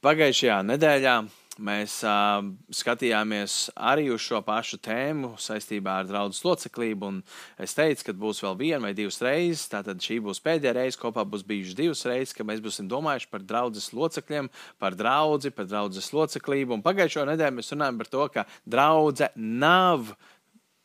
Pagājušajā nedēļā mēs uh, skatījāmies arī uz šo pašu tēmu saistībā ar draugu loceklību. Es teicu, ka būs vēl viena vai divas reizes. Tātad šī būs pēdējā reize, kopā būs bijušas divas reizes, kad mēs būsim domājuši par draugu locekļiem, par draugu, par draugu loceklību. Un pagājušo nedēļu mēs runājam par to, ka draudzene nav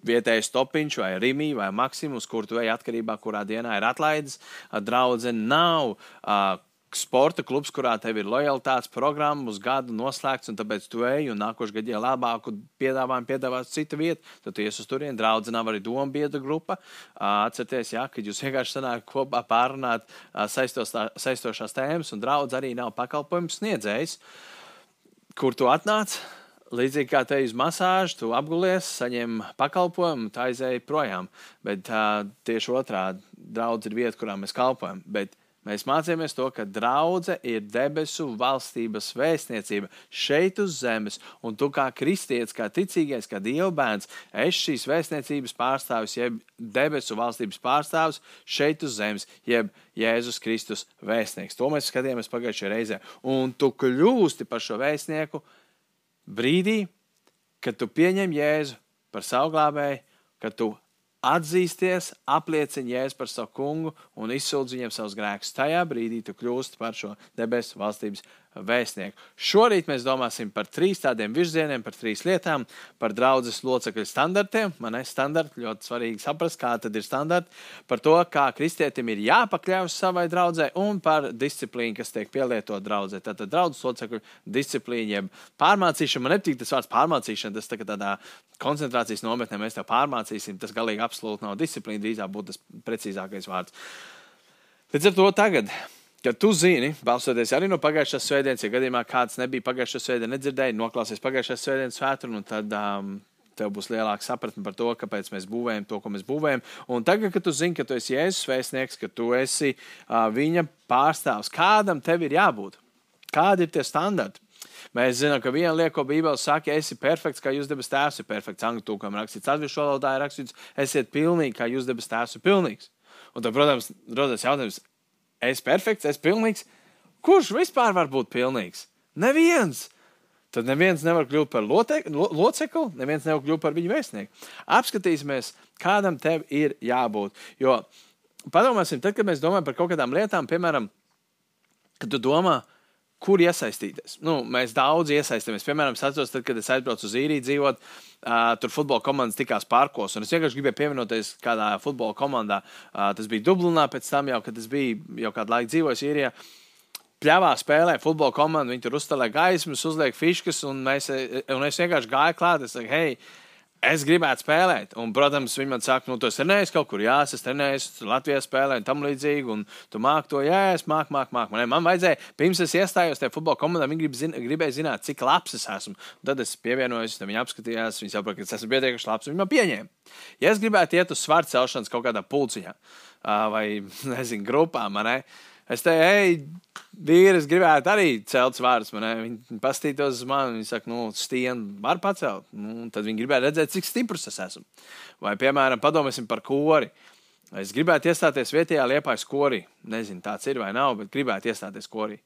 vietējais topiņš, vai rīmī, vai maksimums, kur tu ej atkarībā, kurā dienā ir atlaides. Draudzene nav uh, sporta klubs, kurā tev ir lojalitātes programma uz gadu noslēgts, un tāpēc tu ej un nākošais gads, ja labāku piedāvājumu piedāvās cita vieta, tad tu ies uz turieni. Draudzinām arī domu biedru grupa. Atcerieties, jā, ka jūs vienkārši sanāk kopā pārunāt saistošās tēmas, un draudz arī nav pakalpojums sniedzējs, kur tu atnāc. Līdzīgi kā te uz masāžu, tu apgulies, saņem pakalpojumu, tā aizēja projām. Bet uh, tieši otrādi, draudz ir vieta, kurā mēs kalpojam. Bet Mēs mācījāmies to, ka draudzene ir debesu valstības vēstniecība šeit uz zemes, un tu kā kristietis, kā ticīgais, kā dieva bērns, esi šīs vēstniecības pārstāvis, jeb debesu valstības pārstāvis šeit uz zemes, jeb Jēzus Kristus vēstnieks. To mēs skatījāmies pagājušajā reizē. Un tu kļūsti par šo vēstnieku brīdī, kad tu pieņem Jēzu par savu glābēju, kad tu atzīsties, apliecini Jēzu par savu kungu un izsūdz viņam savus grēkus. Tajā brīdī tu kļūsti par šo debesu valstības vēstnieku. Šorīt mēs domāsim par trīs tādiem virzieniem, par trīs lietām, par draudzes locekļu standartiem. Man ir standarti, ļoti svarīgi saprast, kā tad ir standarti, par to, kā kristietim ir jāpakļaujas savai draudzē un par disciplīnu, kas tiek pielietot draudzē. Tātad draudzes locekļu disciplīna, jeb pārmācīšana. Man nepatīk tas vārds pārmācīšana, tas tā tādā koncentrācijas nometnē mēs tev pārmācīsim. Tas galīgi absolūti nav disciplīna, drīzāk būtu tas precīzākais vārds. Līdz ar to tagad ka tu zini, balsoties arī no pagājušās svētdienas, ja gadījumā kāds nebija pagājušā svētdiena, nedzirdēja, noklausies pagājušās svētdienas svētdienu, tad um, tev būs lielāka sapratne par to, kāpēc mēs būvējam to, ko mēs būvējam. Un tagad, kad tu zini, ka tu esi Jēzus vēstnieks, ka tu esi uh, viņa pārstāvs, kādam tev ir jābūt? Kādi ir tie standarti? Mēs zinām, ka viena lieta, ko Bībele saka, ja esi perfekts, kā jūs debes tēvs ir perfekts. Angļu tūkam rakstīts, latviešu valodā ir rakstīts, esiet pilnīgi, kā jūs debes tēvs ir pilnīgs. Un tad, protams, rodas jautājums, es perfekts, es pilnīgs. Kurš vispār var būt pilnīgs? Neviens! Tad neviens nevar kļūt par lote, lo, locekli, neviens nevar kļūt par viņu vēstnieku. Apskatīsimies, kādam tev ir jābūt. Jo padomāsim, tad, kad mēs domājam par kaut kādām lietām, piemēram, kad tu domā, kur iesaistīties. Nu, mēs daudz iesaistāmies. Piemēram, es atceros, tad, kad es aizbraucu uz īriju dzīvot, uh, tur futbola komandas tikās pārkos. Es vienkārši gribēju pievienoties kādā futbola komandā. Uh, tas bija Dublinā, pēc tam jau, kad es biju jau kādu laiku dzīvojis īrijā. Pļāvā spēlē futbola komanda, viņi tur uzstāja gaismas, uzliek fiškas, un, mēs, un es vienkārši gāju klāt. Es saku, hei, es gribētu spēlēt. Un, protams, viņi man saka, nu, tu esi trenējis kaut kur, jā, es trenēju, Latvijā spēlēju, un tam līdzīgi, un tu māki to, jā, es māku, māku, māku. Man, man vajadzēja, pirms es iestājos tajā futbola komandā, viņi grib, zin, gribēja zināt, cik labs es esmu. Un tad es pievienojos, viņi apskatījās, viņi saprata, ka es esmu pietiekami labs, un viņi man pieņēma. Ja es gribētu iet uz svaru celšanas kaut kādā pulciņā vai, nezinu, grupā, man ne. Es teicu, ej, vīri, es gribētu arī celt svārus. Viņi pastītos uz mani, viņi saka, nu, stieni var pacelt. Nu, tad viņi gribētu redzēt, cik stiprs es esmu. Vai, piemēram, padomāsim par kori. Es gribētu iestāties vietējā liepājas korī. Nezinu, tāds ir vai nav, bet gribētu iestāties korī.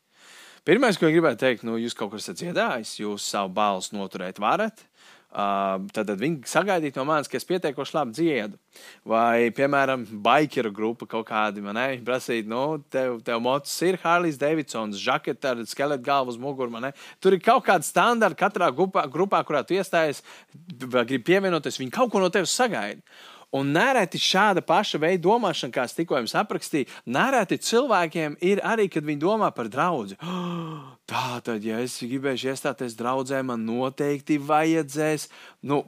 Pirmais, ko gribētu teikt, nu, jūs kaut kur esat dziedājis, jūs savu balsu noturēt varat. Tad, viņi sagaidīja no manis, ka es pietiekoši labi dziedu. Vai, piemēram, bikeru grupa kaut kādi man prasīja, nu, tev, tev mocis ir Harlijs Davidsons, žakete ar skeletu galvu uz muguras. Tur ir kaut kāda standarta katrā grupā, grupā kurā tu iestājies, gribi pievienoties, viņi kaut ko no tevis sagaida. Un nereti šāda paša veida domāšana, kā es tikko jums aprakstīju, nereti cilvēkiem ir arī, kad viņi domā par draugu. Oh, tā tad, ja es gribēšu iestāties draudzē, man noteikti vajadzēs. Nu,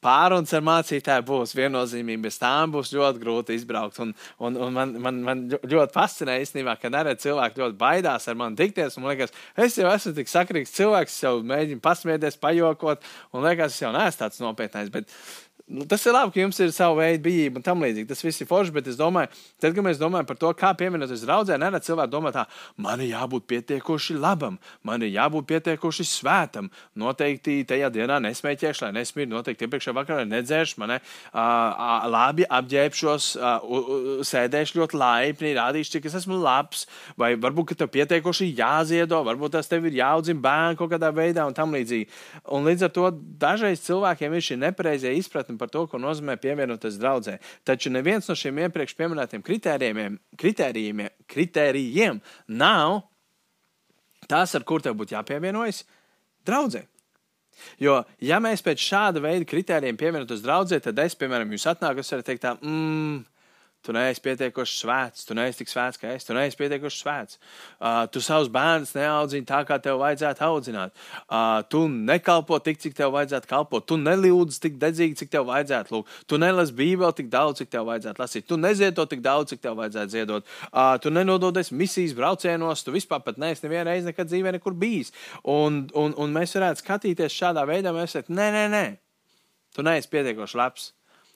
Pārunas ar mācītāju būs viennozīmīgi, bez tām būs ļoti grūti izbraukt. Un, un, un man, man, man ļoti fascinē īstenībā, ka neredz cilvēki ļoti baidās ar mani tikties. Man liekas, es jau esmu tik sakrīgs cilvēks, jau mēģinu pasmieties, pajokot, un liekas, es jau neesmu tāds nopietnais. Bet Nu, tas ir labi, ka jums ir sava veida bijība un tam līdzīgi. Tas viss ir forši, bet es domāju, tad, kad mēs domājam par to, kā pievienoties draudzē, nerad cilvēki domā tā, man ir jābūt pietiekoši labam, man ir jābūt pietiekoši svētam. Noteikti tajā dienā nesmēķēšu, lai nesmirdu, noteikti iepriekšējā vakarā nedzēršu, man uh, labi apģērbšos, uh, sēdēšu ļoti laipni, rādīšu, cik es esmu labs, vai varbūt, tev pietiekoši jāziedo, varbūt tas tev ir jāaudzina bērnu kaut kādā veidā un tam līdzīgi. Un līdz ar to dažreiz cilvēkiem ir šī nepareizā izpratne par to, ko nozīmē pievienoties draudzē. Taču neviens no šiem iepriekš minētiem kritērijiem, kritērijiem, kritērijiem nav tas, ar kur tev būtu jāpievienojas draudzē. Jo, ja mēs pēc šāda veida kritērijiem pievienotos draudzē, tad es, piemēram, jūs atnāku, es varu teikt, tā, mmm, Tu neesi pietiekoši svēts, tu neesi tik svēts kā es, tu neesi pietiekoši svēts. Uh, tu savus bērnus neaudzini tā, kā tev vajadzētu audzināt. Uh, tu nekalpo tik, cik tev vajadzētu kalpot. Tu nelūdz tik dedzīgi, cik tev vajadzētu lūgt. Tu nelasi bībeli tik daudz, cik tev vajadzētu lasīt. Tu neziedo tik daudz, cik tev vajadzētu ziedot. Uh, tu nenododies misijas braucienos, tu vispār pat neesi nevienu reizi nekad dzīvē nekur bijis. Un, un, un mēs varētu skatīties šādā veidā, mēs sakām, nē, nē, nē, tu neesi pietiekoši labs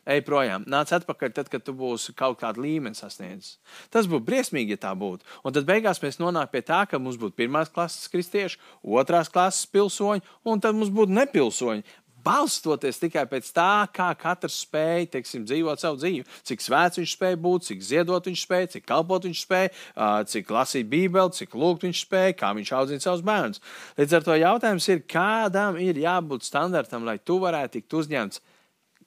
ej projām. Nāc atpakaļ, tad, kad tu būsi kaut kādu līmeni sasniedzis. Tas būtu briesmīgi, ja tā būtu. Un tad beigās mēs nonākam pie tā, ka mums būtu pirmās klases kristieši, otrās klases pilsoņi, un tad mums būtu nepilsoņi. Balstoties tikai pēc tā, kā katrs spēja teiksim, dzīvot savu dzīvi, cik svēts viņš spēja būt, cik ziedot viņš spēja, cik kalpot viņš spēja, cik lasīt Bībeli, cik lūgt viņš spēja, kā viņš audzina savus bērnus. Līdz ar to jautājums ir, kādam ir jābūt standartam, lai tu varētu tikt uzņemts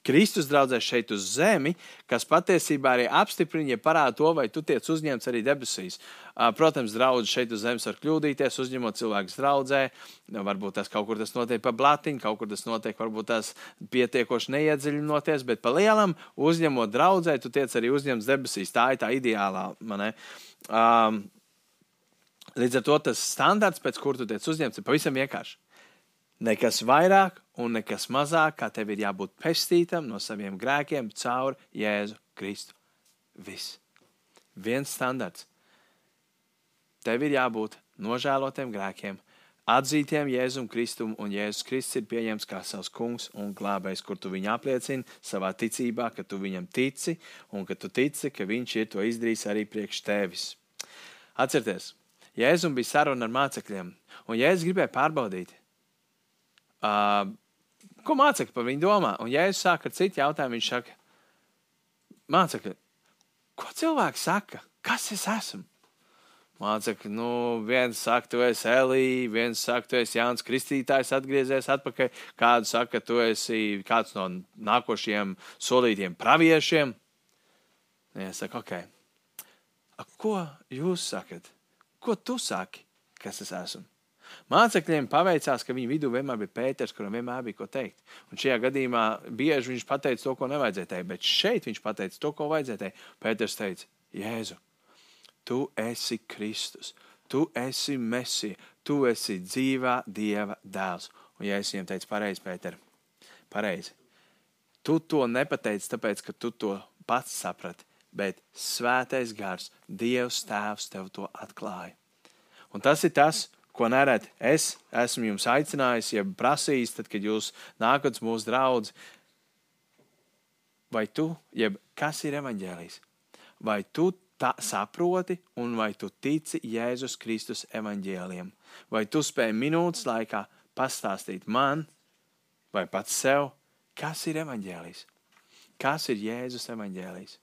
Kristus draudzē šeit uz zemi, kas patiesībā arī apstiprina, ja parāda to, vai tu tiec uzņemts arī debesīs. Protams, draudzes šeit uz zemes var kļūdīties, uzņemot cilvēkus draudzē. Varbūt tas kaut kur tas notiek pa blatiņu, kaut kur tas notiek, varbūt tas pietiekoši neiedziļinoties, bet pa lielam uzņemot draudzē, tu tiec arī uzņemts debesīs. Tā ir tā ideālā. Um, līdz ar to tas standarts, pēc kura tu tiec uzņemts, ir pavisam vienkārši. Nekas vairāk un nekas mazāk, kā tev ir jābūt pestītam no saviem grēkiem caur Jēzu Kristu. Viss. Viens standarts. Tev ir jābūt nožēlotiem grēkiem, atzītiem Jēzum Kristum, un Jēzus Kristus ir pieņemts kā savs kungs un glābējs, kur tu viņu apliecini savā ticībā, ka tu viņam tici, un ka tu tici, ka viņš ir to izdarījis arī priekš tevis. Atcerieties, Jēzum bija saruna ar mācekļiem, un Jēzus gribēja pārbaudīt, Uh, ko mācekļi par viņu domā? Un, ja es sāku ar citu jautājumu, viņš saka, mācekļi, ko cilvēki saka? Kas es esmu? Mācekļi, nu, viens saka, tu esi Elīja, viens saka, tu esi Jānis Kristītājs, atgriezies atpakaļ. Kāds saka, tu esi kāds no nākošajiem solītiem praviešiem. Ja es saku, ok, A, ko jūs sakat? Ko tu saki, kas es esmu? Mācekļiem paveicās, ka viņu vidū vienmēr bija Pēters, kuram vienmēr bija ko teikt. Un šajā gadījumā bieži viņš pateica to, ko nevajadzēja bet šeit viņš pateica to, ko vajadzēja. Pēters teica, Jēzu, tu esi Kristus, tu esi Mesija, tu esi dzīvā Dieva dēls. Un es viņam teicu, pareizi, Pēter, pareizi. Tu to nepateici, tāpēc, ka tu to pats saprati, bet svētais gars, Dievs tēvs tev to atklāja. Un tas ir tas, ko nereti es esmu jums aicinājis, ja prasījis, tad, kad jūs nākat uz mūsu draugu, vai tu, jeb kas ir evaņģēlijs, vai tu tā saproti un vai tu tici Jēzus Kristus evaņģēliem, vai tu spēj minūtes laikā pastāstīt man vai pats sev, kas ir evaņģēlijs, kas ir Jēzus evaņģēlijs.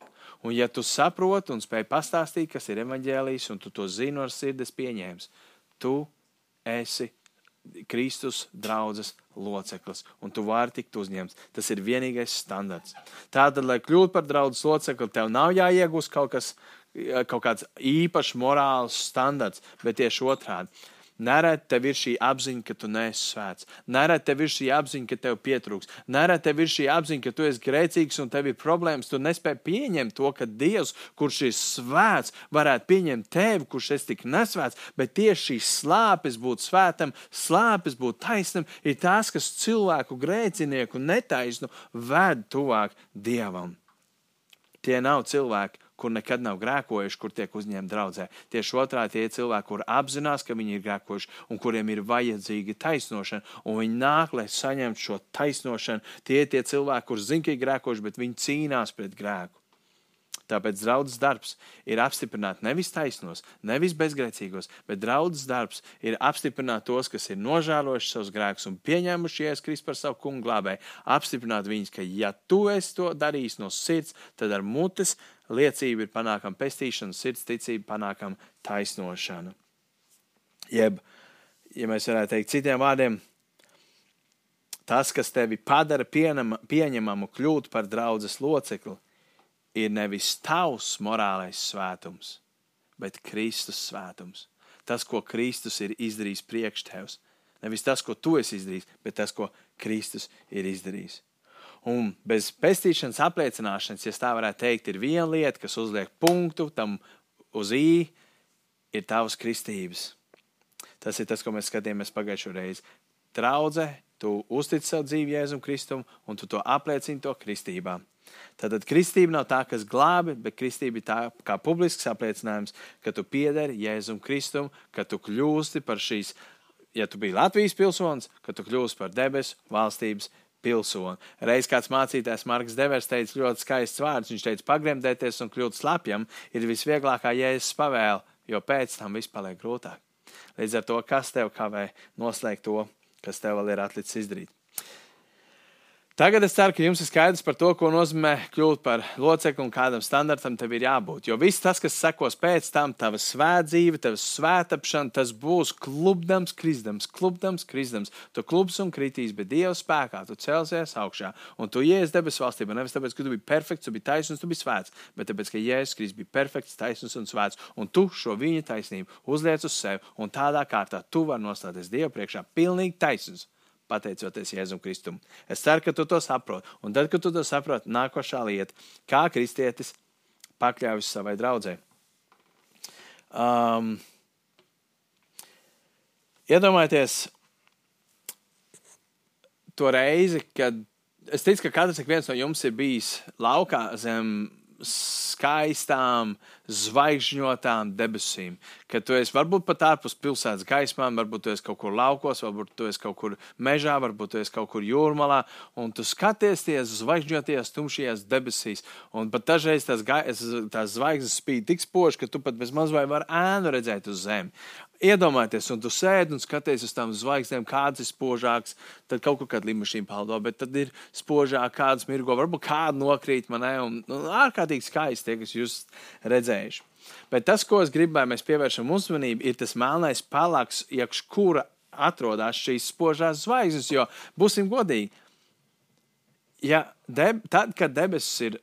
Un ja tu saproti un spēj pastāstīt, kas ir evaņģēlijs, un tu to zini ar sirdes pieņēmis, tu esi Kristus draudzes loceklis, un tu vari tikt uzņemts. Tas ir vienīgais standarts. Tātad, lai kļūtu par draudzes locekli, tev nav jāiegūst kaut, kas, kaut kāds īpašs morāls standarts, bet tieši otrādi Nereti tev ir šī apziņa, ka tu neesi svēts. Nereti tev ir šī apziņa, ka tev pietrūks. Nereti tev ir šī apziņa, ka tu esi grēcīgs un tev ir problēmas. Tu nespēji pieņemt to, ka Dievs, kurš ir svēts, varētu pieņemt tevi, kurš esi tik nesvēts. Bet tieši šīs slāpes būt svētam, slāpes būt taisnam, ir tās, kas cilvēku grēcinieku netaisnu ved tuvāk Dievam. Tie nav cilvēki, kur nekad nav grēkojuši, kur tiek uzņemti draudzē. Tieši otrādi tie cilvēki, kur apzinās, ka viņi ir grēkojuši un kuriem ir vajadzīga taisnošana, un viņi nāk, lai saņemtu šo taisnošanu. Tie ir tie cilvēki, kuriem zina, ka ir grēkojuši, bet viņi cīnās pret grēku. Tāpēc draudzes darbs ir apstiprināt nevis taisnos, nevis bezgrēcīgos, bet draudzes darbs ir apstiprināt tos, kas ir nožēlojuši savus grēkus un pieņēmuši Jēzus Kristus par savu kungu glābēju. Apstiprināt viņus, ka ja tu esi to darījis no sirds, tad ar mutes liecību ir panākama pestīšana, sirds ticība panākama taisnošana. Jeb, ja mēs varētu teikt citiem vārdiem, tas, kas tevi padara pieņemamu kļūt par draudzes locekli, ir nevis tavs morālais svētums, bet Kristus svētums. Tas, ko Kristus ir izdarījis priekš tevis. Nevis tas, ko tu esi izdarījis, bet tas, ko Kristus ir izdarījis. Un bez pestīšanas apliecināšanas, ja tā varētu teikt, ir viena lieta, kas uzliek punktu tam uz īņķa, ir tavas kristības. Tas ir tas, ko mēs skatījāmies pagājušo reizi. Draudzē, tu uztic savu dzīvi Jēzum Kristum, un tu to apliecini to kristībā. Tātad kristība nav tā, kas glābi, bet kristība ir tā kā publisks apliecinājums, ka tu piederi Jēzum Kristum, ka tu kļūsti par šīs, ja tu biji Latvijas pilsonis, ka tu kļūsti par debesu valstības pilsoni. Reiz kāds mācītājs Marks Devers teica ļoti skaists vārds. Viņš teica, pagremdēties un kļūt slapjam ir visvieglākā jēzus pavēle, jo pēc tam viss paliek grūtāk. Līdz ar to, kas tev kavē noslēgt to, kas tev vēl ir atlicis izdarīt. Tagad es ceru, ka jums ir skaidrs par to, ko nozīmē kļūt par locekli un kādam standartam tev ir jābūt. Jo viss tas, kas sekos pēc tam, tava svētdzīve, tava svētapšana, tas būs klubdams, krizdams, klubdams, krizdams. Tu klubs un kritīs, bet Dieva spēkā tu celsies augšā. Un tu ies debesu valstībā nevis tāpēc, ka tu biji perfekts, tu biji taisns, tu biji svēts, bet tāpēc, ka Jēzus Kristus bija perfekts, taisns un svēts. Un tu šo viņa taisnību uzliec uz sevi, un tādā kārtā tu vari nostāties Dieva priekšā pilnīgi taisns pateicoties Jēzum Kristum. Es ceru, ka tu to saproti. Un tad, kad tu to saproti, nākošā lieta, kā kristietis pakļaujas savai draudzē. Um, iedomājieties to reizi, kad es ticu, ka katrs viens no jums ir bijis laukā zem skaistām, zvaigžņotām debesīm. Kad tu esi varbūt pat ārpus pilsētas gaismām, varbūt tu esi kaut kur laukos, varbūt tu esi kaut kur mežā, varbūt tu esi kaut kur jūrmalā, un tu skaties tie zvaigžņoties tumšajās debesīs. Un pat dažreiz tās, tās zvaigznes spīd tik spoži, ka tu pat bez maz vai vari ēnu redzēt uz zemi. Iedomājieties, un tu sēdi un skaties uz tām zvaigznēm, kādas ir spožākas. Tad kaut kur kāda līnija paldo, bet tad ir spožāk, kādas mirgo, varbūt kāda nokrīt manai. Un, un ārkārtīgi skaisti tie, kas jūs redzējuši. Bet tas, ko es gribu, lai mēs pievēršam uzmanību, ir tas melnais palaks, iekš kura atrodas šīs spožās zvaigznes. Jo būsim godīgi, ja deb, tad, kad debesis ir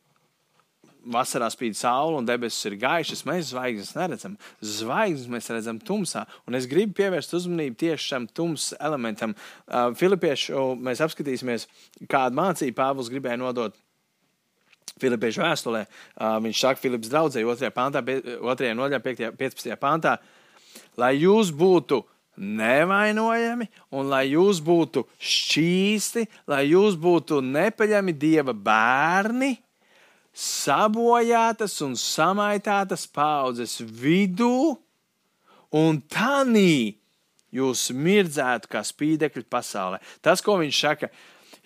vasarā spīd saule un debesis ir gaišas, mēs zvaigznes neredzam. Zvaigznes mēs redzam tumsā. Un es gribu pievērst uzmanību tieši šim tumsam elementam. Uh, Filipiešu mēs apskatīsimies, kādu mācību Pāvils gribēja nodot. Filipiešu vēstulē uh, viņš saka, Filips draudzēji 2. pāntā, 2. nodaļā, 15. pāntā, lai jūs būtu nevainojami un lai jūs būtu šķīsti, lai jūs būtu nepaļami Dieva bērni sabojātas un samaitātas paudzes vidū, un tādā jūs mirdzētu kā spīdekļi pasaulē. Tas, ko viņš saka,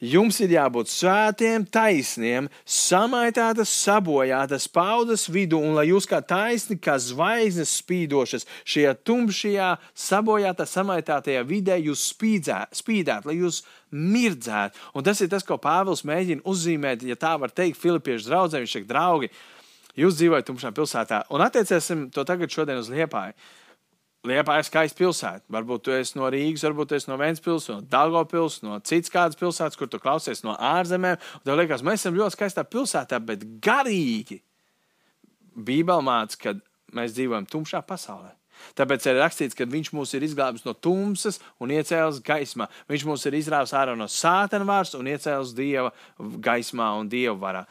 Jums ir jābūt svētiem, taisniem, samaitātas, sabojātas paudzes vidū, un lai jūs kā taisni, kā zvaigznes spīdošas šajā tumšajā, sabojātā, samaitātajā vidē, jūs spīdzēt, spīdēt, lai jūs mirdzētu. Un tas ir tas, ko Pāvils mēģina uzzīmēt, ja tā var teikt, Filipiešu draugiem. Viņš saka, draugi, jūs dzīvojat tumšā pilsētā, un attiecēsim to tagad šodien uz Liepāju. Liepa ir skaista pilsēta. Varbūt tu esi no Rīgas, varbūt tu esi no Vēncpils, no Dārgopils, no citas kādas pilsētas, kur tu klausies no ārzemēm. Tev liekas, mēs esam ļoti skaistā pilsētā, bet garīgi Bībelē māca, ka mēs dzīvojam tumšā pasaulē. Tāpēc ir rakstīts, ka viņš mūs ir izglābis no tumsas un iecēlis gaismā. Viņš mūs ir izrāvis ārā no sātana vārds un iecēlis dieva gaismā un dieva varā.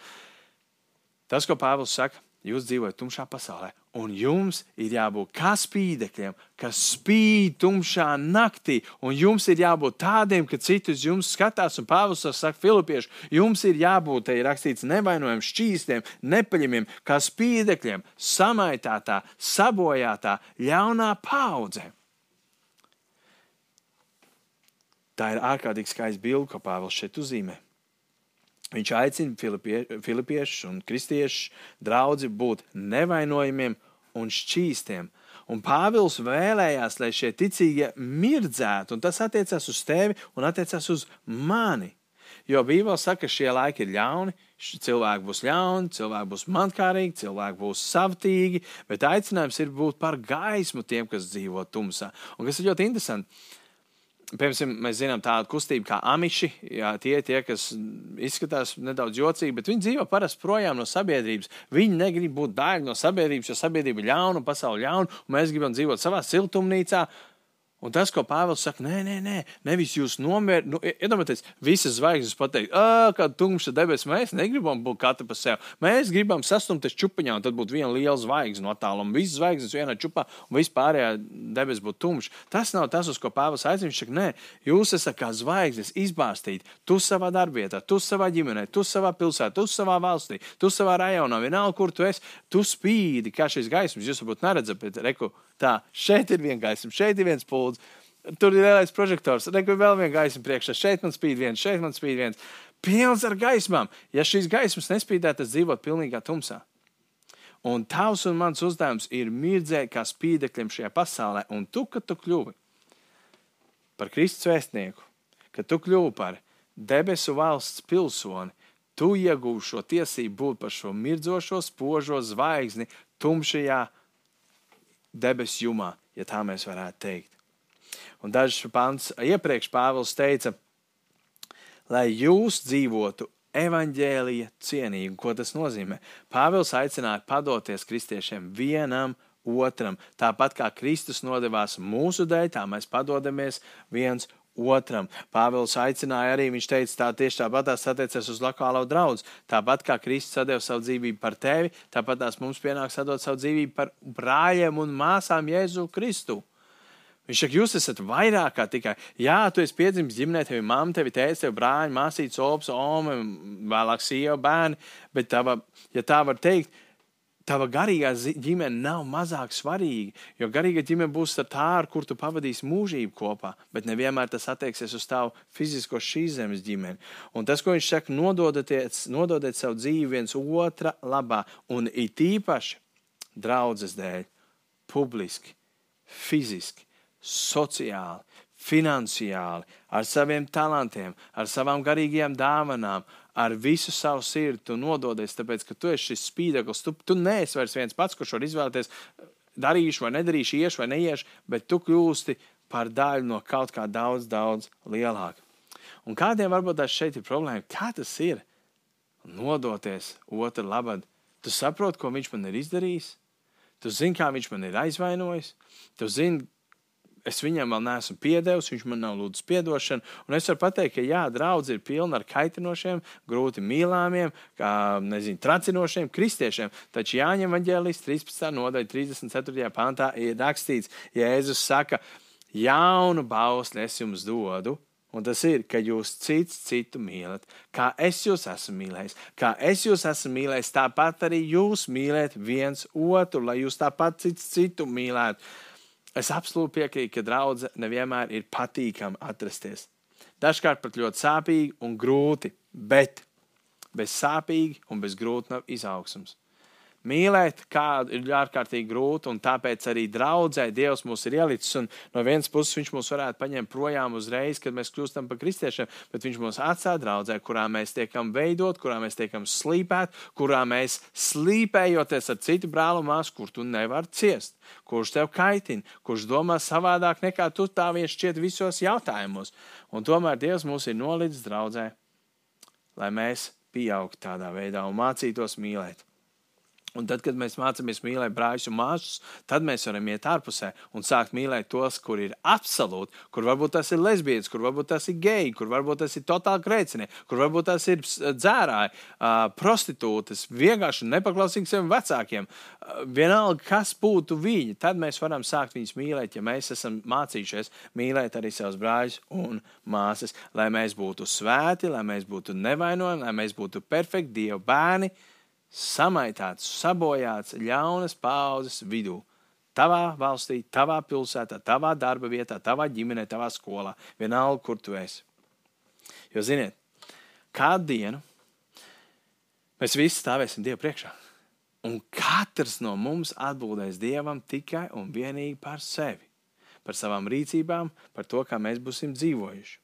Tas, ko Pāvils saka, jūs dzīvojat tumšā pasaulē, un jums ir jābūt kā spīdekļiem, kas spīd tumšā naktī, un jums ir jābūt tādiem, ka citi uz jums skatās, un Pāvils saka, Filipieši, jums ir jābūt, te ir rakstīts, nevainojamiem, šķīstiem, nepaļamiem, kā spīdekļiem, samaitātā, sabojātā, ļaunā paudzē. Tā ir ārkārtīgi skaista bilde, ko Pāvils šeit uzzīmē. Viņš aicina filipie, filipiešus un kristiešus draugi būt nevainojamiem un šķīstiem. Un Pāvils vēlējās, lai šie ticīgie mirdzētu, un tas attiecās uz tevi un attiecās uz mani. Jo Bībele saka, ka šie laiki ir ļauni, cilvēki būs ļauni, cilvēki būs mankārīgi, cilvēki būs savtīgi, bet aicinājums ir būt par gaismu tiem, kas dzīvo tumsā. Un kas ir ļoti interesanti, Piemēram, mēs zinām tādu kustību kā amiši. Jā, tie ir tie, kas izskatās nedaudz jocīgi, bet viņi dzīvo parasti projām no sabiedrības. Viņi negrib būt daļa no sabiedrības, jo sabiedrība ir ļauna un pasaule ļauna, un mēs gribam dzīvot savā siltumnīcā. Un tas, ko Pāvils saka, nē, nē, nē nevis jūs nomierināt, nu, iedomājieties, visas zvaigznes pateikt, ah, kā tumša debesis, mēs negribam būt katra pa sevi. Mēs gribam sastumties čupiņā, un tad būtu viena liela zvaigzne no tāluma. Visas zvaigznes vienā čupā, un vispārējā debesis būtu tumša. Tas nav tas, uz ko Pāvils aicina. Viņš saka, nē, jūs esat kā zvaigznes izbāztīti. Tu savā darbvietā, tu savā ģimenē, tu savā pilsētā, tu savā valstī, tu savā rajonā, vienalga, kur tu esi, tu spīdi kā šīs gaismas. Jūs varbūt neredzat, bet reku, tā, šeit ir viena gaisma, šeit ir viens pūlis. Tur ir lielais prožektors, tur vēl viena gaisma priekšā. Šeit man spīd viens, šeit man spīd viens. Pilns ar gaismām. Ja šīs gaismas nespīdētu, tad dzīvot pilnīgā tumsā. Un tavs un mans uzdevums ir mirdzēt kā spīdekļiem šajā pasaulē. Un tu, kad tu kļuvi par Kristus vēstnieku, kad tu kļuvi par debesu valsts pilsoni, tu iegūsi šo tiesību būt par šo mirdzošo, spožo zvaigzni tumšajā debesu jumā, ja tā mēs varētu teikt. Un dažs pants iepriekš Pāvils teica, lai jūs dzīvotu evaņģēlīja cienīgi. Ko tas nozīmē? Pāvils aicināja padoties kristiešiem vienam otram. Tāpat kā Kristus nodevās mūsu dēļ, tā mēs padodamies viens otram. Pāvils aicināja arī, viņš teica, tā tieši tāpat tās attiecas uz lokālo draugu. Tāpat kā Kristus deva savu dzīvību par tevi, tāpat tās mums pienāks dot savu dzīvību par brāļiem un māsām Jēzu Kristu. Viņš saka, jūs esat vairāk kā tikai, jā, tu esi piedzimis ģimenē, tev ir mamma, tev ir tēvs, tev brāļi, māsītes, opas, oma, vēlāk sieva, bērni. Bet tava, ja tā var teikt, tava garīgā ģimene nav mazāk svarīga. Jo garīga ģimene būs tā, ar kur tu pavadīsi mūžību kopā, bet nevienmēr tas attieksies uz tavu fizisko šīs zemes ģimeni. Un tas, ko viņš saka, nododiet savu dzīvi viens otra labā, un it īpaši draudzes dēļ, publiski, fiziski sociāli, finansiāli, ar saviem talantiem, ar savām garīgajām dāvanām, ar visu savu sirdi tu nododies, tāpēc ka tu esi šis spīdeklis. Tu, tu neesi vairs viens pats, kurš var izvēlēties, darīšu vai nedarīšu, iešu vai neiešu, bet tu kļūsti par daļu no kaut kā daudz, daudz lielāka. Un kādiem varbūt tas šeit ir problēma? Kā tas ir? Nodoties otru labad. Tu saproti, ko viņš man ir izdarījis. Tu zini, kā viņš man ir aizvainojis. Tu zini, es viņam vēl neesmu piedevis, viņš man nav lūdzis atdošanu. Un es varu pateikt, ka jā, draudz ir pilna ar kaitinošiem, grūti mīlāmiem, kā nezinu, tracinošiem kristiešiem. Taču Jāņem Vangelijas 13. nodaļa 34. pantā ir rakstīts, Jēzus saka, jaunu bausli es jums dodu. Un tas ir, ka jūs cits citu mīlat, kā es jūs esmu mīlējis. Kā es jūs esmu mīlējis, tāpat arī jūs mīlēt viens otru, lai jūs tāpat cits citu mīlētu. Es absolūti piekrītu, ka draudzene nevienmēr ir patīkama atrasties. Dažkārt pat ļoti sāpīgi un grūti, bet bez sāpīgi un bez grūta nav izaugsmas. Mīlēt kādu ir ārkārtīgi grūti, un tāpēc arī draudzē Dievs mūs ir ielicis. No vienas puses, Viņš mūs varētu paņemt projām uzreiz, kad mēs kļūstam par kristiešiem, bet Viņš mūs atstāja draudzē, kurā mēs tiekam veidot, kurā mēs tiekam slīpēt, kurā mēs slīpējoties ar citu brāli māsu, kur tu nevari ciest, kurš tev kaitina, kurš domā savādāk nekā tu tā viņš šķiet visos jautājumos. Un tomēr Dievs mūs ir nolicis draudzē, lai mēs pieaugtu tādā veidā un mācītos mīlēt. Un tad, kad mēs mācāmies mīlēt brāļus un māsas, tad mēs varam iet ārpusē un sākt mīlēt tos, kur ir absolūti, kur varbūt tas ir lesbietis, kur varbūt tas ir geji, kur varbūt tas ir totāli krēcini, kur varbūt tas ir dzērāji, prostitūtas, vienkārši nepaklausīgi saviem vecākiem. Vienalga, kas būtu viņi, tad mēs varam sākt viņus mīlēt, ja mēs esam mācījušies mīlēt arī savus brāļus un māsas, lai mēs būtu svēti, lai mēs būtu nevainojami, lai mēs būtu perfekti Dieva bērni samaitāts, sabojāts ļaunas paudzes vidū. Tavā valstī, tavā pilsētā, tavā darba vietā, tavā ģimenē, tavā skolā, vienalga, kur tu esi. Jo, ziniet, kādu dienu mēs visi stāvēsim Dievu priekšā. Un katrs no mums atbildēs Dievam tikai un vienīgi par sevi, par savām rīcībām, par to, kā mēs būsim dzīvojuši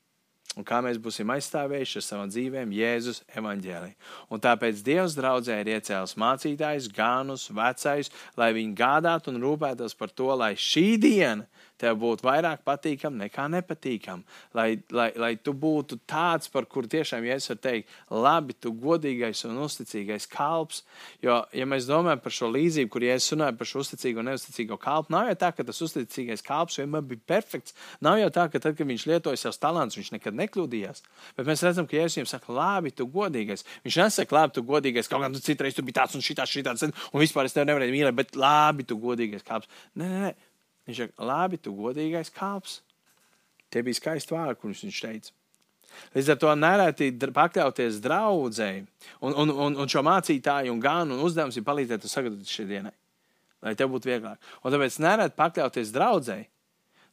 un kā mēs būsim aizstāvējuši ar savām dzīvēm Jēzus evaņģēlī. Un tāpēc Dievs draudzē ir iecēlis mācītājus, ganus, vecais, lai viņi gādātu un rūpētos par to, lai šī diena tev būtu vairāk patīkama nekā nepatīkama. Lai, lai, lai tu būtu tāds, par kuru tiešām ja es varu teikt, labi, tu godīgais un uzticīgais kalps. Jo, ja mēs domājam par šo līdzību, kur ja es runāju par šo uzticīgo un neuzticīgo kalpu, nav jau tā, ka tas uzticīgais kalps vienmēr bija perfekts. Nav jau tā, ka tad, kad viņš lietoja savus talantus, viņš nekad nekļūdījās. Bet mēs redzam, ka Jēzus viņam saka, labi, tu godīgais. Viņš nesaka, labi, tu godīgais, kaut kā tu citreiz tu biji tāds un šitāds, šitāds, un vispār es tevi nevarēju mīlēt, bet labi, tu godīgais kalps. Nē, nē, nē. Viņš saka, labi, tu godīgais kalps. Tie bija skaisti vārdi, kurus viņš teica. Līdz ar to nereti pakļauties draudzēji, un, un, un, un šo mācītāju un gānu un uzdevums ir palīdzēt sagatavot šai dienai, lai tev būtu vieglāk. Un tāpēc nereti pakļauties draudzēji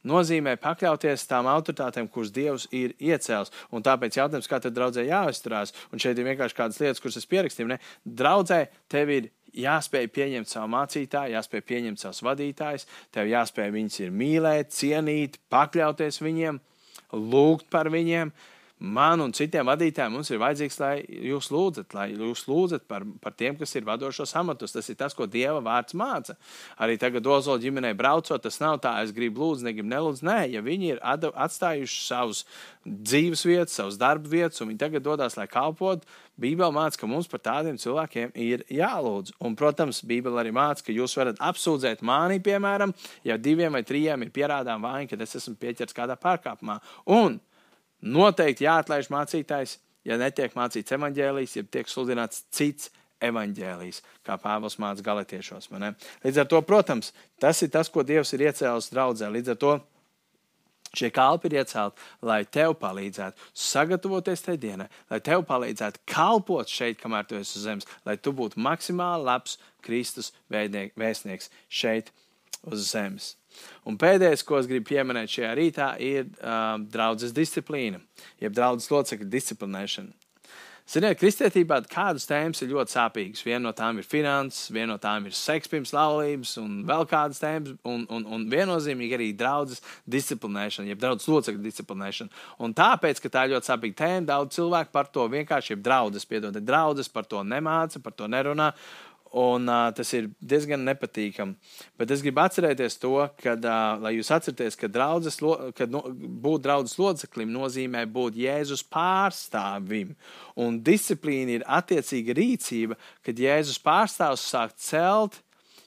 nozīmē pakļauties tām autoritātēm, kuras Dievs ir iecēlis. Un tāpēc jautājums, kā tad draudzē jāizturās, un šeit ir vienkārši kādas lietas, kuras es pierakstīju. Ne? Draudzē tev ir jāspēj pieņemt savu mācītāju, jāspēj pieņemt savus vadītājus, tev jāspēj viņus mīlēt, cienīt, pakļauties viņiem, lūgt par viņiem. Man un citiem vadītājiem mums ir vajadzīgs, lai jūs lūdzat, lai jūs lūdzat par, par tiem, kas ir vadošos amatus. Tas ir tas, ko Dieva vārds māca. Arī tagad Ozola ģimenei braucot, tas nav tā, es gribu lūdzu, negribu nelūdzu. Nē, ja viņi ir atstājuši savus dzīves vietas, savus darba vietas, un viņi tagad dodas, lai kalpotu, Bībele māca, ka mums par tādiem cilvēkiem ir jālūdz. Un, protams, Bībele arī māca, ka jūs varat apsūdzēt mani, piemēram, ja diviem vai trijiem ir pierādām vaina, ka es esmu pieķerts kādā pārkāpumā. Un noteikti jāatlaiž mācītājs, ja netiek mācīts evaņģēlijs, ja tiek sludināts cits evaņģēlijs, kā Pāvils māca galotiešos. Līdz ar to, protams, tas ir tas, ko Dievs ir iecēlis draudzē. Līdz ar to Šie kalpi ir iecelti, lai tev palīdzētu sagatavoties tajā dienā, lai tev palīdzētu kalpot šeit, kamēr tu esi uz zemes, lai tu būtu maksimāli labs Kristus vēstnieks šeit uz zemes. Un pēdējais, ko es gribu pieminēt šajā rītā, ir um, draudzes disciplīna, jeb draudzes locekļu disciplinēšana. Ziniet, kristietībā kādas tēmas ir ļoti sāpīgas. Viena no tām ir finanses, viena no tām ir seks pirms laulības, un vēl kādas tēmas, un, un, un viennozīmīgi arī draudzes disciplinēšana, jeb draudzes locekļu disciplinēšana. Un tāpēc, ka tā ir ļoti sāpīga tēma, daudz cilvēku par to vienkārši ir draudzes, piedodiet, draudzes par to nemāca, par to nerunā. Un, uh, tas ir diezgan nepatīkami. Bet es gribu atcerēties to, kad, uh, lai jūs atcerieties, ka draudzes, kad no, būt draudzes loceklim nozīmē būt Jēzus pārstāvim. Un disciplīna ir attiecīga rīcība, kad Jēzus pārstāvs sāk celt,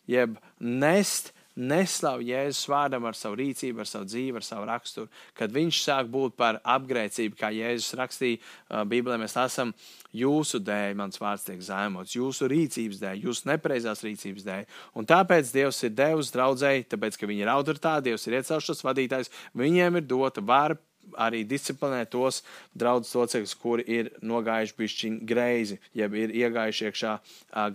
jeb nest neslavu Jēzus vārdam ar savu rīcību, ar savu dzīvi, ar savu raksturu. Kad viņš sāk būt par apgrēcību, kā Jēzus rakstīja Bībelē, mēs esam jūsu dēļ, mans vārds tiek zaimots, jūsu rīcības dēļ, jūsu nepreizās rīcības dēļ. Un tāpēc Dievs ir devis draudzēji, tāpēc, ka viņi ir autoritāti, Dievs ir iecēlis šos vadītājus, viņiem ir dota vara arī disciplinēt tos draugus locekļus, kuri ir nogājuši pišķiņu greizi, jeb ir iegājuši iekšā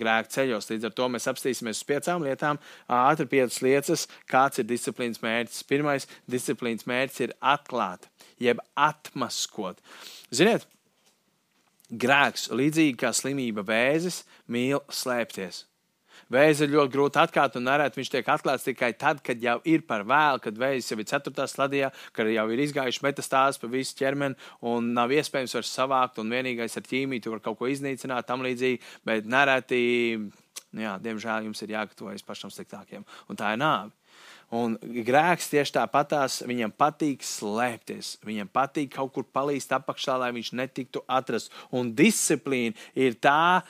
grēka ceļos. Līdz ar to mēs apstīsimies uz piecām lietām. Ātri piecas lietas, kāds ir disciplīnas mērķis. Pirmais disciplīnas mērķis ir atklāt, jeb atmaskot. Ziniet, grēks, līdzīgi kā slimība vēzis, mīl slēpties. Vēzi ir ļoti grūti atklāt, un nereti viņš tiek atklāts tikai tad, kad jau ir par vēlu, kad vēzis jau ir 4. stadijā, kad jau ir izgājuši metastāzes pa visu ķermeni, un nav iespējams vairs savākt, un vienīgais ar ķīmiju tu var kaut ko iznīcināt, tam līdzīgi, bet nereti, jā, diemžēl jums ir jāgatavojas pašam sliktākiem, un tā ir nāve. Un grēks tieši tāpatās viņam patīk slēpties. Viņam patīk kaut kur palīst apakšā, lai viņš netiktu atrasts. Un disciplīna ir tā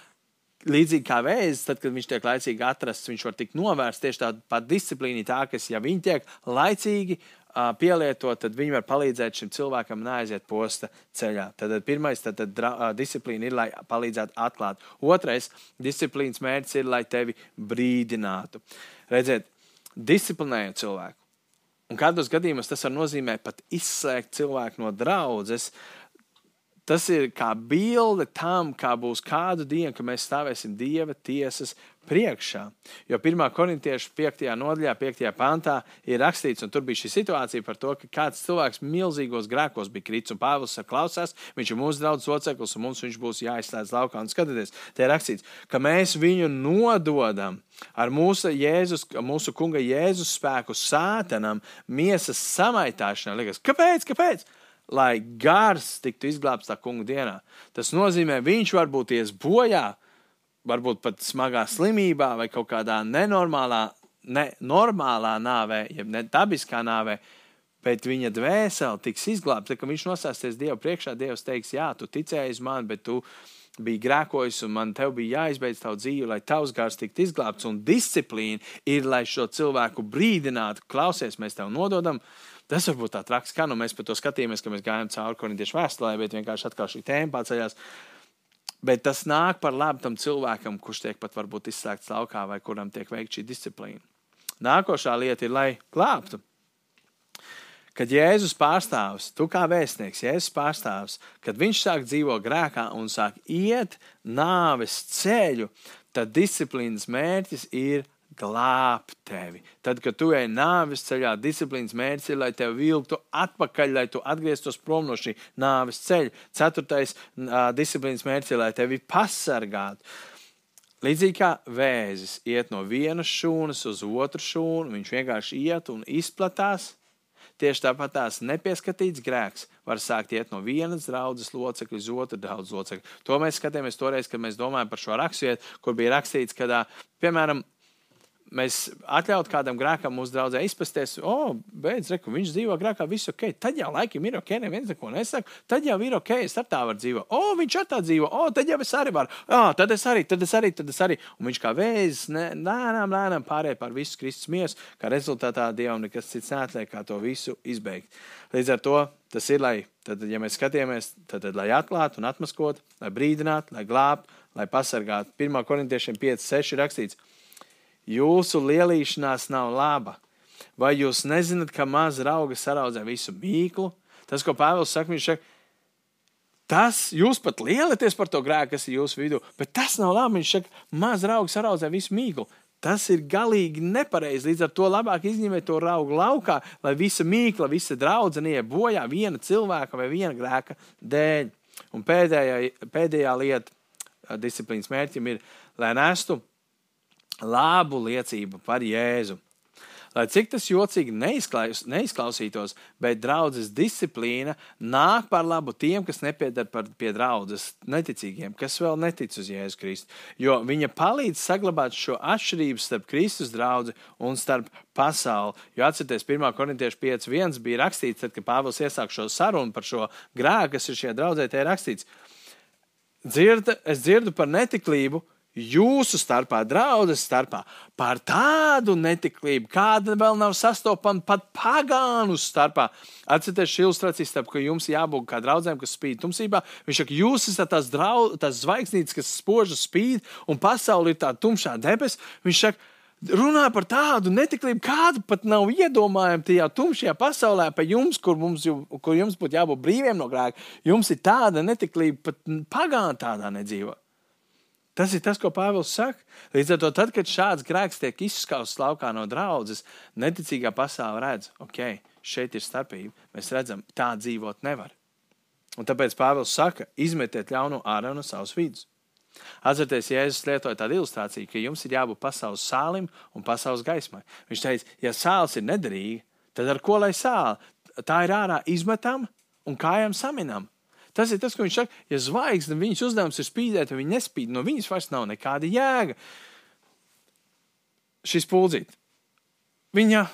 līdzīgi kā vēzis, tad, kad viņš tiek laicīgi atrasts, viņš var tikt novērsts. Tieši tāda pati disciplīna, tā, kas, ja viņi tiek laicīgi uh, pielietot, tad viņi var palīdzēt šim cilvēkam neaiziet posta ceļā. Tad, tad pirmais, tad, tad uh, disciplīna ir, lai palīdzētu atklāt. Otrais, disciplīnas mērķis ir, lai tevi brīdinātu. Redziet, disciplinējot cilvēku. Un kādos gadījumos tas var nozīmēt pat izslēgt cilvēku no draudzes, Tas ir kā bilde tam, kā būs kādu dienu, kad mēs stāvēsim Dieva tiesas priekšā. Jo 1. korintiešu 5. nodaļā, 5. pantā ir rakstīts, un tur bija šī situācija par to, ka kāds cilvēks milzīgos grēkos bija kritis, un Pāvils klausās, viņš ir mūsu draugs loceklis, un mums viņš būs jāizslēdz laukā. Un skatieties, te ir rakstīts, ka mēs viņu nododam ar mūsu, Jēzus, mūsu kunga Jēzus spēku sātanam, miesas samaitāšanai. Liekas, kāpēc? kāpēc? Lai gars tiktu izglābts tā kunga dienā. Tas nozīmē, viņš varbūt ies bojā, varbūt pat smagā slimībā vai kaut kādā nenormālā, nenormālā nāvē, jeb ne dabiskā nāvē, bet viņa dvēsele tiks izglābta. Kad viņš nosāsties Dievu priekšā, Dievs teiks, jā, tu ticēji uz mani, bet tu biji grēkojis, un man te bija jāizbeidz tavu dzīvi, lai tavs gars tiktu izglābts. Un disciplīna ir, lai šo cilvēku brīdinātu, klausies, mēs tev nododam. Uh, Tas varbūt tā traks, kā nu mēs par to skatījāmies, ka mēs gājām cauri korintiešu vēstulē, bet vienkārši atkal šī tēma paceļās. Bet tas nāk par labu tam cilvēkam, kurš tiek pat varbūt izslēgts laukā vai kuram tiek veikta šī disciplīna. Nākošā lieta ir, lai glābtu. Kad Jēzus pārstāvs, tu kā vēstnieks, Jēzus pārstāvs, kad viņš sāk dzīvot grēkā un sāk iet nāves ceļu, tad disciplīnas mērķis ir glābt tevi. Tad, kad tu ej nāves ceļā, disciplīnas mērķis ir, lai tevi vilktu atpakaļ, lai tu atgrieztos prom no šī nāves ceļa. Ceturtais uh, disciplīnas mērķis ir, lai tevi pasargātu. Līdzīgi kā vēzis iet no vienas šūnas uz otru šūnu, viņš vienkārši iet un izplatās. Tieši tāpat tās nepieskatīts grēks var sākt iet no vienas draudzes locekļa uz otru draudzes locekli. To mēs skatījāmies toreiz, kad mēs domājam par šo raksturvietu, kur bija rakstīts, ka, piemēram, mēs atļautu kādam grēkam mūsu draudzē izpasties, o, oh, beidz, reku, viņš dzīvo grēkā, viss ok. Tad jau laikam ir ok, neviens neko nesaka. Tad jau ir ok, es ar tā varu dzīvot. O, oh, viņš ar tā dzīvo, o, oh, tad jau es arī varu. Ah, tad es arī, tad es arī, tad es arī. Un viņš kā vēzis, lēnām, lēnām pārēja par visu Kristus miesu, kā rezultātā Dievam nekas cits neatliek, kā to visu izbeigt. Līdz ar to tas ir, lai, tad, ja mēs skatāmies, tad, tad lai atklātu un atmaskotu, lai brīdinātu, lai glābtu, lai pasargātu. 1. korintiešiem 5, 6 rakstīts jūsu lielīšanās nav laba. Vai jūs nezināt, ka maza auga saraudzē visu mīklu? Tas, ko Pāvils saka, viņš saka, tas jūs pat lielieties par to grēku, kas ir jūsu vidū, bet tas nav labi. Viņš saka, maza auga saraudzē visu mīklu. Tas ir galīgi nepareizi. Līdz ar to labāk izņemiet to augu laukā, lai visa mīkla, visa draudzene iet bojā viena cilvēka vai viena grēka dēļ. Un pēdējā, pēdējā lieta disciplīnas mērķim ir, lai nestu labu liecību par Jēzu. Lai cik tas jocīgi neizklaus, neizklausītos, bet draudzes disciplīna nāk par labu tiem, kas nepiedara pie draudzes neticīgiem, kas vēl netic uz Jēzu Kristu. Jo viņa palīdz saglabāt šo atšķirību starp Kristus draugu un starp pasauli. Jo atcerieties, 1. korintiešu 5.1 bija rakstīts, tad, kad Pāvils iesāk šo sarunu par šo grēku, kas ir šajā draudzē, te ir rakstīts. Dzirda, es dzirdu par netiklību, jūsu starpā, draudzes starpā, par tādu netiklību, kāda vēl nav sastopama pat pagānu starpā. Atcerieties, šī ilustrācija, starp, ka jums jābūt kā draudzēm, kas spīd tumsībā. Viņš saka, jūs esat tās, draud, tās zvaigznītes, kas spožas spīd, un pasaule ir tā tumšā debesis. Viņš saka, runā par tādu netiklību, kāda pat nav iedomājama tajā tumšajā pasaulē, pa jums, kur, mums, kur jums būtu jābūt brīviem no grēka. Jums ir tāda netiklība, pat pagāna tādā nedzīvot. Tas ir tas, ko Pāvils saka. Līdz ar to, tad, kad šāds grēks tiek izskausts laukā no draudzes, neticīgā pasaule redz, ok, šeit ir starpība. Mēs redzam, tā dzīvot nevar. Un tāpēc Pāvils saka, izmetiet ļauno ārā no savas vidus. Atcerieties, Jēzus lietoja tādu ilustrāciju, ka jums ir jābūt pasaules sālim un pasaules gaismai. Viņš teica, ja sāls ir nederīga, tad ar ko lai sāla? Tā ir ārā izmetama un kājām saminama. Tas ir tas, ko viņš saka. Ja zvaigzne viņas uzdevums ir spīdēt, un viņa nespīd, no viņas vairs nav nekāda jēga. Šis puldzīt, viņa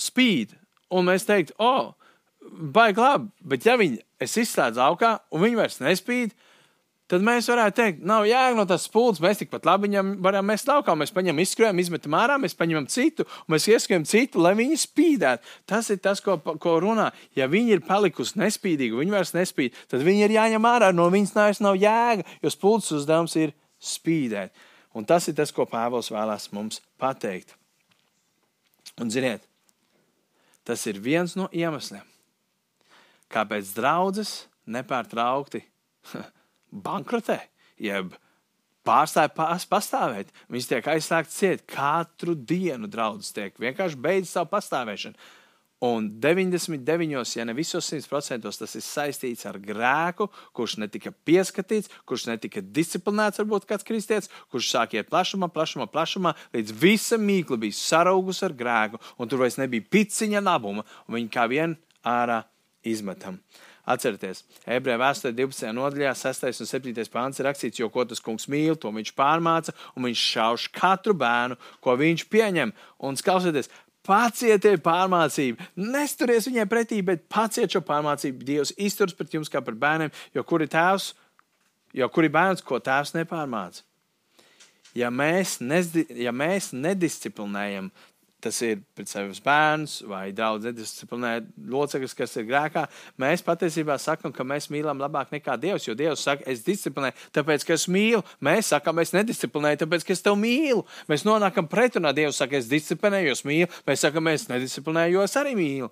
spīd, un mēs teiktu, o, oh, baigi labi, bet ja viņa es izslēdzu augā, un viņa vairs nespīd, tad mēs varētu teikt, nav jēga no tās spuldzes. Mēs tikpat labi viņam varam mest laukā. Mēs paņemam, izskrējam, izmetam ārā, mēs paņemam citu, un mēs ieskrējam citu, lai viņi spīdētu. Tas ir tas, ko, ko runā. Ja viņi ir palikusi nespīdīgi, viņi vairs nespīd, tad viņi ir jāņem ārā. No viņas nājas nav jēga, jo spuldzes uzdevums ir spīdēt. Un tas ir tas, ko Pāvils vēlās mums pateikt. Un ziniet, tas ir viens no iemesliem, kāpēc draudzes nepārtraukti bankrotē, jeb pārstāja pastāvēt. Viņas tiek aizsāktas ciet. Katru dienu draudzes tiek vienkārši beidz savu pastāvēšanu. Un 99, ja ne visos 100% tas ir saistīts ar grēku, kurš netika pieskatīts, kurš netika disciplinēts, varbūt kāds kristietis, kurš sāk iet plašumā, plašumā, plašumā, līdz visa mīkla bija saraugus ar grēku, un tur vairs nebija piciņa labuma, un viņi kā vien ārā izmetam. Atcerieties, ebreju vēsturē 12. nodaļā, 6. un 7. pāns ir rakstīts, jo ko tas kungs mīl, to viņš pārmāca, un viņš šauš katru bērnu, ko viņš pieņem. Un klausieties, Pacietiet pārmācību, nesturies viņai pretī, bet paciet šo pārmācību. Dievs izturas pret jums kā pret bērniem, jo kur ir tēvs, jo kur ir bērns, ko tēvs nepārmāca. Ja mēs, nezdi, ja mēs nedisciplinējam tas ir pret savus bērnus vai daudz nedisciplinēt locekļus, kas ir grēkā, mēs patiesībā sakām, ka mēs mīlam labāk nekā Dievs. Jo Dievs saka, es disciplinēju, tāpēc, ka es mīlu. Mēs sakām, es nedisciplinēju, tāpēc, ka es tev mīlu. Mēs nonākam pretrunā. Dievs saka, es disciplinēju, jo es mīlu. Mēs sakām, es nedisciplinēju, jo es arī mīlu.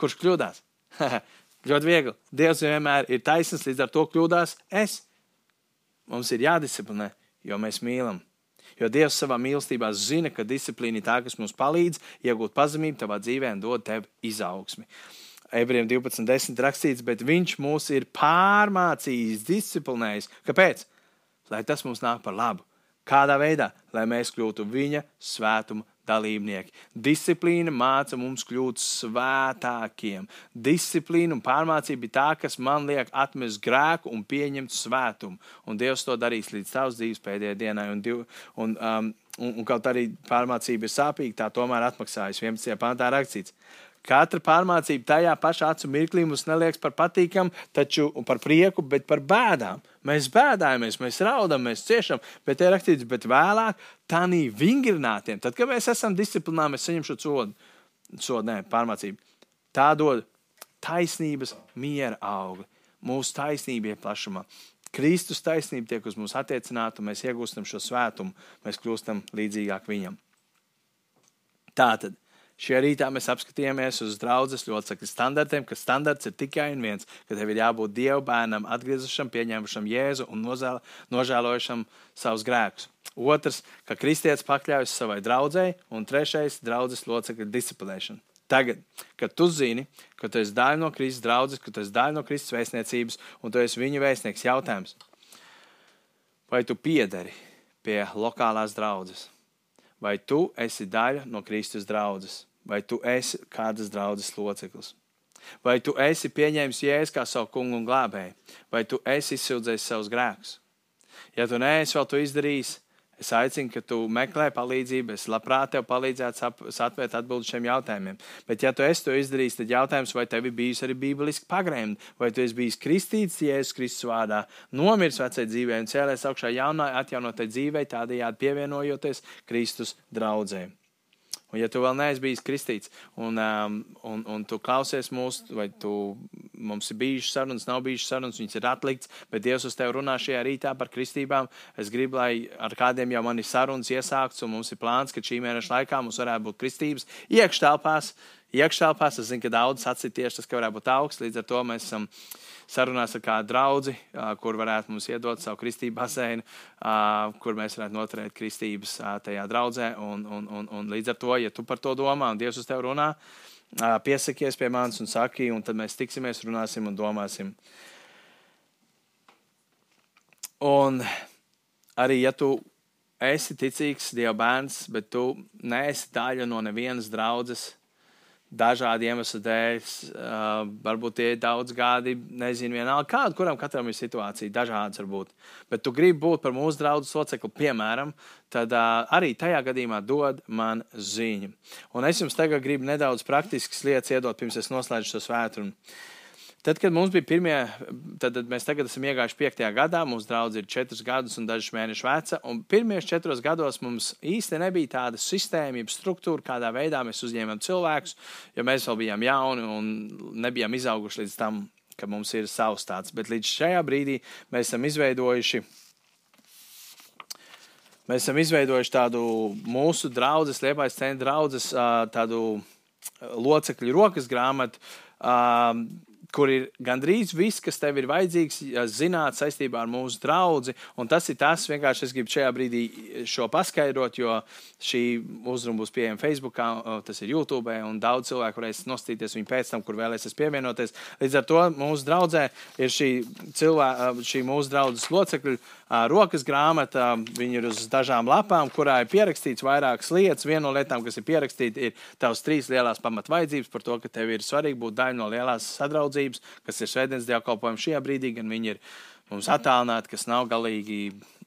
Kurš kļūdās? Ļoti viegli. Dievs vienmēr ir taisnīgs, līdz ar to kļūdās es. Mums ir jādisciplinē, jo mēs mīlam. Jo Dievs savā mīlestībā zina, ka disciplīna ir tā, kas mums palīdz iegūt pazemību tavā dzīvē un dod tev izaugsmi. Ebrejiem 12.10 rakstīts, bet viņš mūs ir pārmācījis, disciplinējis. Kāpēc? Lai tas mums nāk par labu. Kādā veidā? Lai mēs kļūtu viņa svētuma dalībnieki. Disciplīna māca mums kļūt svētākiem. Disciplīna un pārmācība ir tā, kas man liek atmest grēku un pieņemt svētumu. Un Dievs to darīs līdz tavas dzīves pēdējai dienai. Un, div, un, um, un, un kaut arī pārmācība ir sāpīga, tā tomēr atmaksājas. 11. pantā rakstīts. Katra pārmācība tajā pašā acu mirklī mums neliekas par patīkamu, taču par prieku, bet par bēdām. Mēs bēdājamies, mēs raudam, mēs ciešam, bet ir rakstīts, bet vēlāk tādā vingrinātiem. Tad, kad mēs esam disciplinēti, mēs saņemam šo sodu, sodu nē, pārmācību. Tā dod taisnības miera augli. Mūsu taisnība ir plašumā. Kristus taisnība tiek uz mums attiecināta, un mēs iegūstam šo svētumu, mēs kļūstam līdzīgāk viņam. Tātad Šajā rītā mēs apskatījāmies uz draudzes locekļu standartiem, ka standarts ir tikai un viens, ka tev ir jābūt Dieva bērnam, atgriezušam, pieņēmušam Jēzu un nožēl, nožēlojušam savus grēkus. Otrs, ka kristietis pakļaujas savai draudzēji, un trešais - draudzes locekļu disciplinēšana. Tagad, kad tu zini, ka tu esi daļa no Kristus draudzes, ka tu esi daļa no Kristus vēstniecības, un tu esi viņa vēstnieks, jautājums, vai tu piederi pie lokālās draudzes? Vai tu esi daļa no Kristus draudzes, vai tu esi kādas draudzes loceklis. Vai tu esi pieņēmis jēzu kā savu kungu un glābēju, vai tu esi izsūdzējis savus grēkus. Ja tu neesi vēl to izdarījis, Es aicinu, ka tu meklē palīdzību. Es labprāt tev palīdzētu atvērt atbildēt šiem jautājumiem. Bet, ja tu esi to izdarījis, tad jautājums, vai tev ir bijusi arī bībeliski pagrēmta, vai tu esi bijis kristīts Jēzus Kristus vārdā, nomiris vecai dzīvē un cēlēs augšā jaunai, atjaunotai dzīvei, tādējādi pievienojoties Kristus draudzēm. Un, ja tu vēl neesi bijis kristīts, un, um, un, un tu klausies mūsu, vai tu, mums ir bijušas sarunas, nav bijušas sarunas, viņas ir atlikts, bet Dievs uz tevi runā šajā rītā par kristībām. Es gribu, lai ar kādiem jau man ir sarunas iesākts, un mums ir plāns, ka šī mēneša laikā mums varētu būt kristības iekštelpās. Iekštelpās es zinu, ka daudz atsīt tieši tas, ka varētu būt augsts, līdz ar to mēs esam. Um, sarunās ar kādu draugu, kur varētu mums iedot savu kristību basēnu, kur mēs varētu noturēt kristības tajā draudzē. Un, un, un, un līdz ar to, ja tu par to domā un Dievs uz tevi runā, piesakies pie manis un saki, un tad mēs tiksimies, runāsim un domāsim. Un arī, ja tu esi ticīgs Dieva bērns, bet tu neesi daļa no nevienas draudzes, dažādu iemeslu dēļ, uh, varbūt tie ir daudz gadi, nezinu, vienalga, kāda, kuram katram ir situācija, dažādas varbūt. Bet tu gribi būt par mūsu draugu locekli, piemēram, tad uh, arī tajā gadījumā dod man ziņu. Un es jums tagad gribu nedaudz praktiskas lietas iedot, pirms es noslēdzu šo svētdienu. Tad, kad mums bija pirmie, tad, tad mēs tagad esam iegājuši piektajā gadā, mūsu draugs ir četrus gadus un dažus mēnešus veca. Pirmajos četros gados mums īsti nebija tāda sistēma, jeb struktūra, kādā veidā mēs uzņēmām cilvēkus, jo mēs vēl bijām jauni un nebijām izauguši līdz tam, ka mums ir savs tāds. Bet līdz šajā brīdī mēs esam izveidojuši. Mēs esam izveidojuši tādu mūsu draugu, Liepais centra draugu, tādu locekļu rokas grāmatu kur ir gandrīz viss, kas tev ir vajadzīgs, zināt saistībā ar mūsu draugu. Tas ir tas, vienkārši es gribu šajā brīdī šo paskaidrot, jo šī uzruna būs pieejama Facebook, tas ir YouTube, un daudz cilvēku varēs nostīties viņu pēc tam, kur vēlēsies pievienoties. Līdz ar to mūsu draudzē ir šī, cilvē, šī mūsu draudzes locekļu rokas grāmata. Viņa ir uz dažām lapām, kurā ir pierakstīts vairākas lietas. Viena no lietām, kas ir pierakstīta, ir tavs trīs lielās pamatvaidzības par to, ka tev ir svarīgi būt daļa no lielās sadraudzības kas ir svētdienas dievkalpojums šajā brīdī, gan viņi ir mums attālināti, kas nav galīgi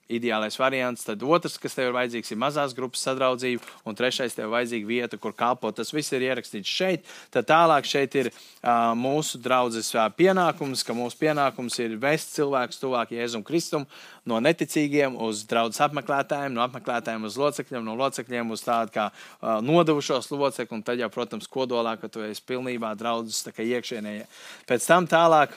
ideālais variants. Tad otrs, kas tev ir vajadzīgs, ir mazās grupas sadraudzība, un trešais, tev ir vajadzīga vieta, kur kalpot. Tas viss ir ierakstīts šeit. Tad tālāk šeit ir uh, mūsu draudzes uh, pienākums, ka mūsu pienākums ir vest cilvēkus tuvāk Jēzum Kristum no neticīgiem uz draudzes apmeklētājiem, no apmeklētājiem uz locekļiem, no locekļiem uz tādu kā uh, nodevušos locekli, un tad jau, protams, kodolā, ka tu esi pilnībā draudzes iekšienē. Pēc tam tālāk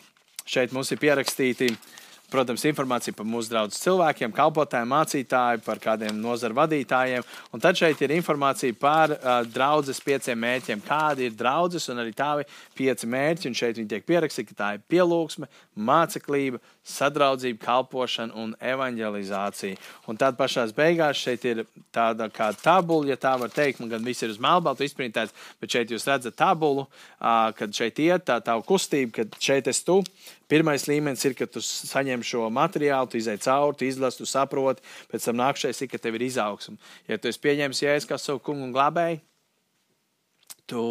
šeit mums ir pierakstīti uh, protams, informācija par mūsu draugu cilvēkiem, kalpotājiem, mācītājiem, par kādiem nozaru vadītājiem. Un tad šeit ir informācija par uh, draudzes pieciem mērķiem. Kādi ir draudzes un arī tādi pieci mērķi. Un šeit viņi tiek pierakstīti, ka tā ir pielūgsme, māceklība, sadraudzība, kalpošana un evanģelizācija. Un tad pašā beigās šeit ir tāda kā tabula, ja tā var teikt, man gan viss ir uz melnbaltu izprintēts, bet šeit jūs redzat tabulu, uh, kad šeit iet tā tā kustība, kad šeit es tu Pirmais līmenis ir, ka tu saņem šo materiālu, tu izai cauri, tu izlasi, tu saproti. Pēc tam nākamais ir, ka tev ir izaugsme. Ja tu esi pieņēmis jēzu kā savu kungu un glābēju, tu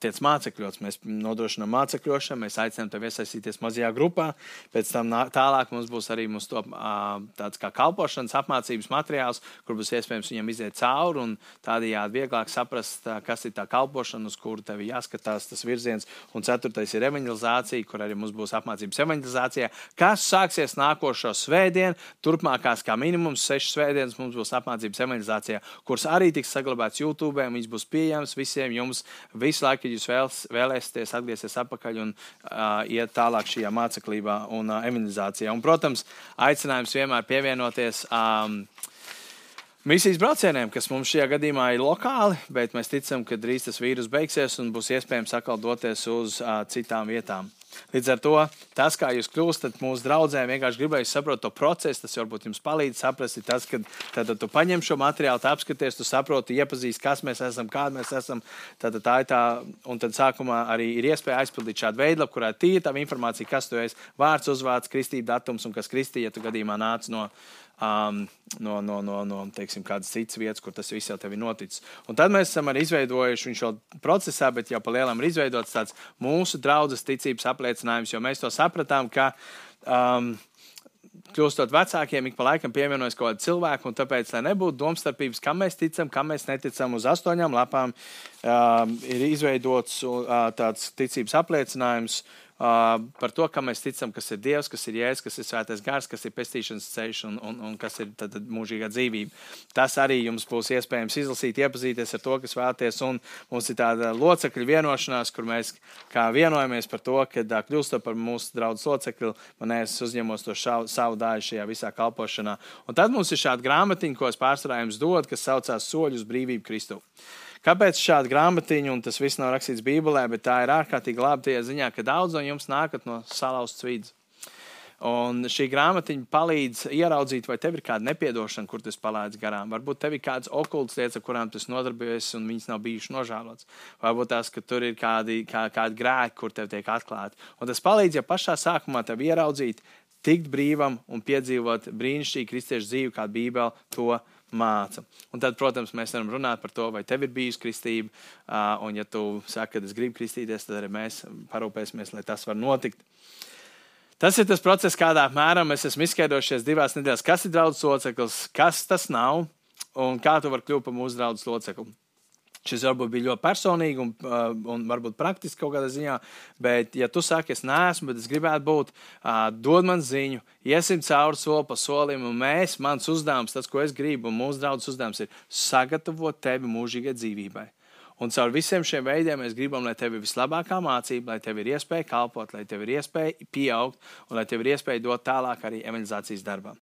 tiec mācekļots. Mēs nodrošinām mācekļošanu, mēs aicinām tevi iesaistīties mazajā grupā. Pēc tam tālāk mums būs arī mums to, tāds kā kalpošanas apmācības materiāls, kur būs iespējams viņam iziet cauri un tādējādi vieglāk saprast, kas ir tā kalpošana, uz kuru tev jāskatās tas virziens. Un ceturtais ir evanģelizācija, kur arī mums būs apmācības evanģelizācijā, kas sāksies nākošo svētdienu. Turpmākās kā minimums sešas svētdienas mums būs apmācības evanģelizācijā, kuras arī tiks saglabātas YouTube, viņas būs pieejamas visiem jums. Visu visu laiku, kad jūs vēls, vēlēsieties atgriezties atpakaļ un uh, iet tālāk šajā māceklībā un uh, eminizācijā. Un, protams, aicinājums vienmēr pievienoties. Um, Misijas braucieniem, kas mums šajā gadījumā ir lokāli, bet mēs ticam, ka drīz tas vīrus beigsies un būs iespējams atkal doties uz uh, citām vietām. Līdz ar to tas, kā jūs kļūstat mūsu draugiem, vienkārši gribēju saprast to procesu. Tas varbūt jums palīdz saprast, tas, ka tad, tu paņem šo materiālu, apskaties, tu saproti, iepazīsti, kas mēs esam, kādi mēs esam. Tad, tā ir tā, un tad sākumā arī ir iespēja aizpildīt šādu veidlapu, kurā tīri tā informācija, kas tu esi, vārds, uzvārds, kristība, datums un kas kristīja, ja tu gadījumā nāc no um, no, no, no, no teiksim, kādas citas vietas, kur tas viss jau ir noticis. Un tad mēs esam arī izveidojuši šo procesā, bet jau pa lielam ir izveidots tāds mūsu draudzes ticības apliecinājums, jo mēs to sapratām, ka. Um, Kļūstot vecākiem, ik pa laikam pievienojas kaut kāda cilvēka, un tāpēc, lai nebūtu domstarpības, kam mēs ticam, kam mēs neticam, uz astoņām lapām um, ir izveidots uh, tāds ticības apliecinājums, uh, Uh, par to, kam mēs ticam, kas ir Dievs, kas ir Jēzus, kas ir Svētais Gars, kas ir pestīšanas ceļš un, un, un kas ir tad, mūžīgā dzīvība. Tas arī jums būs iespējams izlasīt, iepazīties ar to, kas vēlaties. Un mums ir tāda locekļu vienošanās, kur mēs vienojamies par to, ka kļūstot par mūsu draugu locekli, man es uzņemos to šau, savu daļu šajā visā kalpošanā. Un tad mums ir šāda grāmatiņa, ko es pārsvarā jums dodu, kas saucās Soļus brīvību Kristu. Kāpēc šāda grāmatiņa, un tas viss nav rakstīts Bībelē, bet tā ir ārkārtīgi labi tajā ziņā, ka daudz no jums nākat no salauztas vidas. Un šī grāmatiņa palīdz ieraudzīt, vai tev ir kāda nepiedošana, kur tas palaidis garām. Varbūt tev ir kādas okultas lietas, ar kurām tas nodarbojas, un viņas nav bijušas nožēlotas. Varbūt tās, ka tur ir kādi, kā, kādi grēki, kur tev tiek atklāti. Un tas palīdz, ja pašā sākumā tev ieraudzīt, tikt brīvam un piedzīvot brīnišķīgu kristiešu dzīvi, kā Bībele to māca. Un tad, protams, mēs varam runāt par to, vai tev ir bijusi kristība. Un, ja tu saki, ka es gribu kristīties, tad arī mēs parūpēsimies, lai tas var notikt. Tas ir tas process, kādā mērā mēs esam izskaidrojušies divās nedēļās, kas ir draudzes loceklis, kas tas nav un kā tu vari kļūt par mūsu draugu locekli. Šis varbūt bija ļoti personīgi un, uh, un varbūt praktiski kaut kādā ziņā, bet, ja tu saki, es neesmu, bet es gribētu būt, uh, dod man ziņu, iesim cauri soli pa solim, un mēs, mans uzdevums, tas, ko es gribu, un mūsu draugs uzdevums ir sagatavot tevi mūžīgai dzīvībai. Un caur visiem šiem veidiem mēs gribam, lai tev ir vislabākā mācība, lai tev ir iespēja kalpot, lai tev ir iespēja pieaugt un lai tev ir iespēja dot tālāk arī evangelizācijas darbam.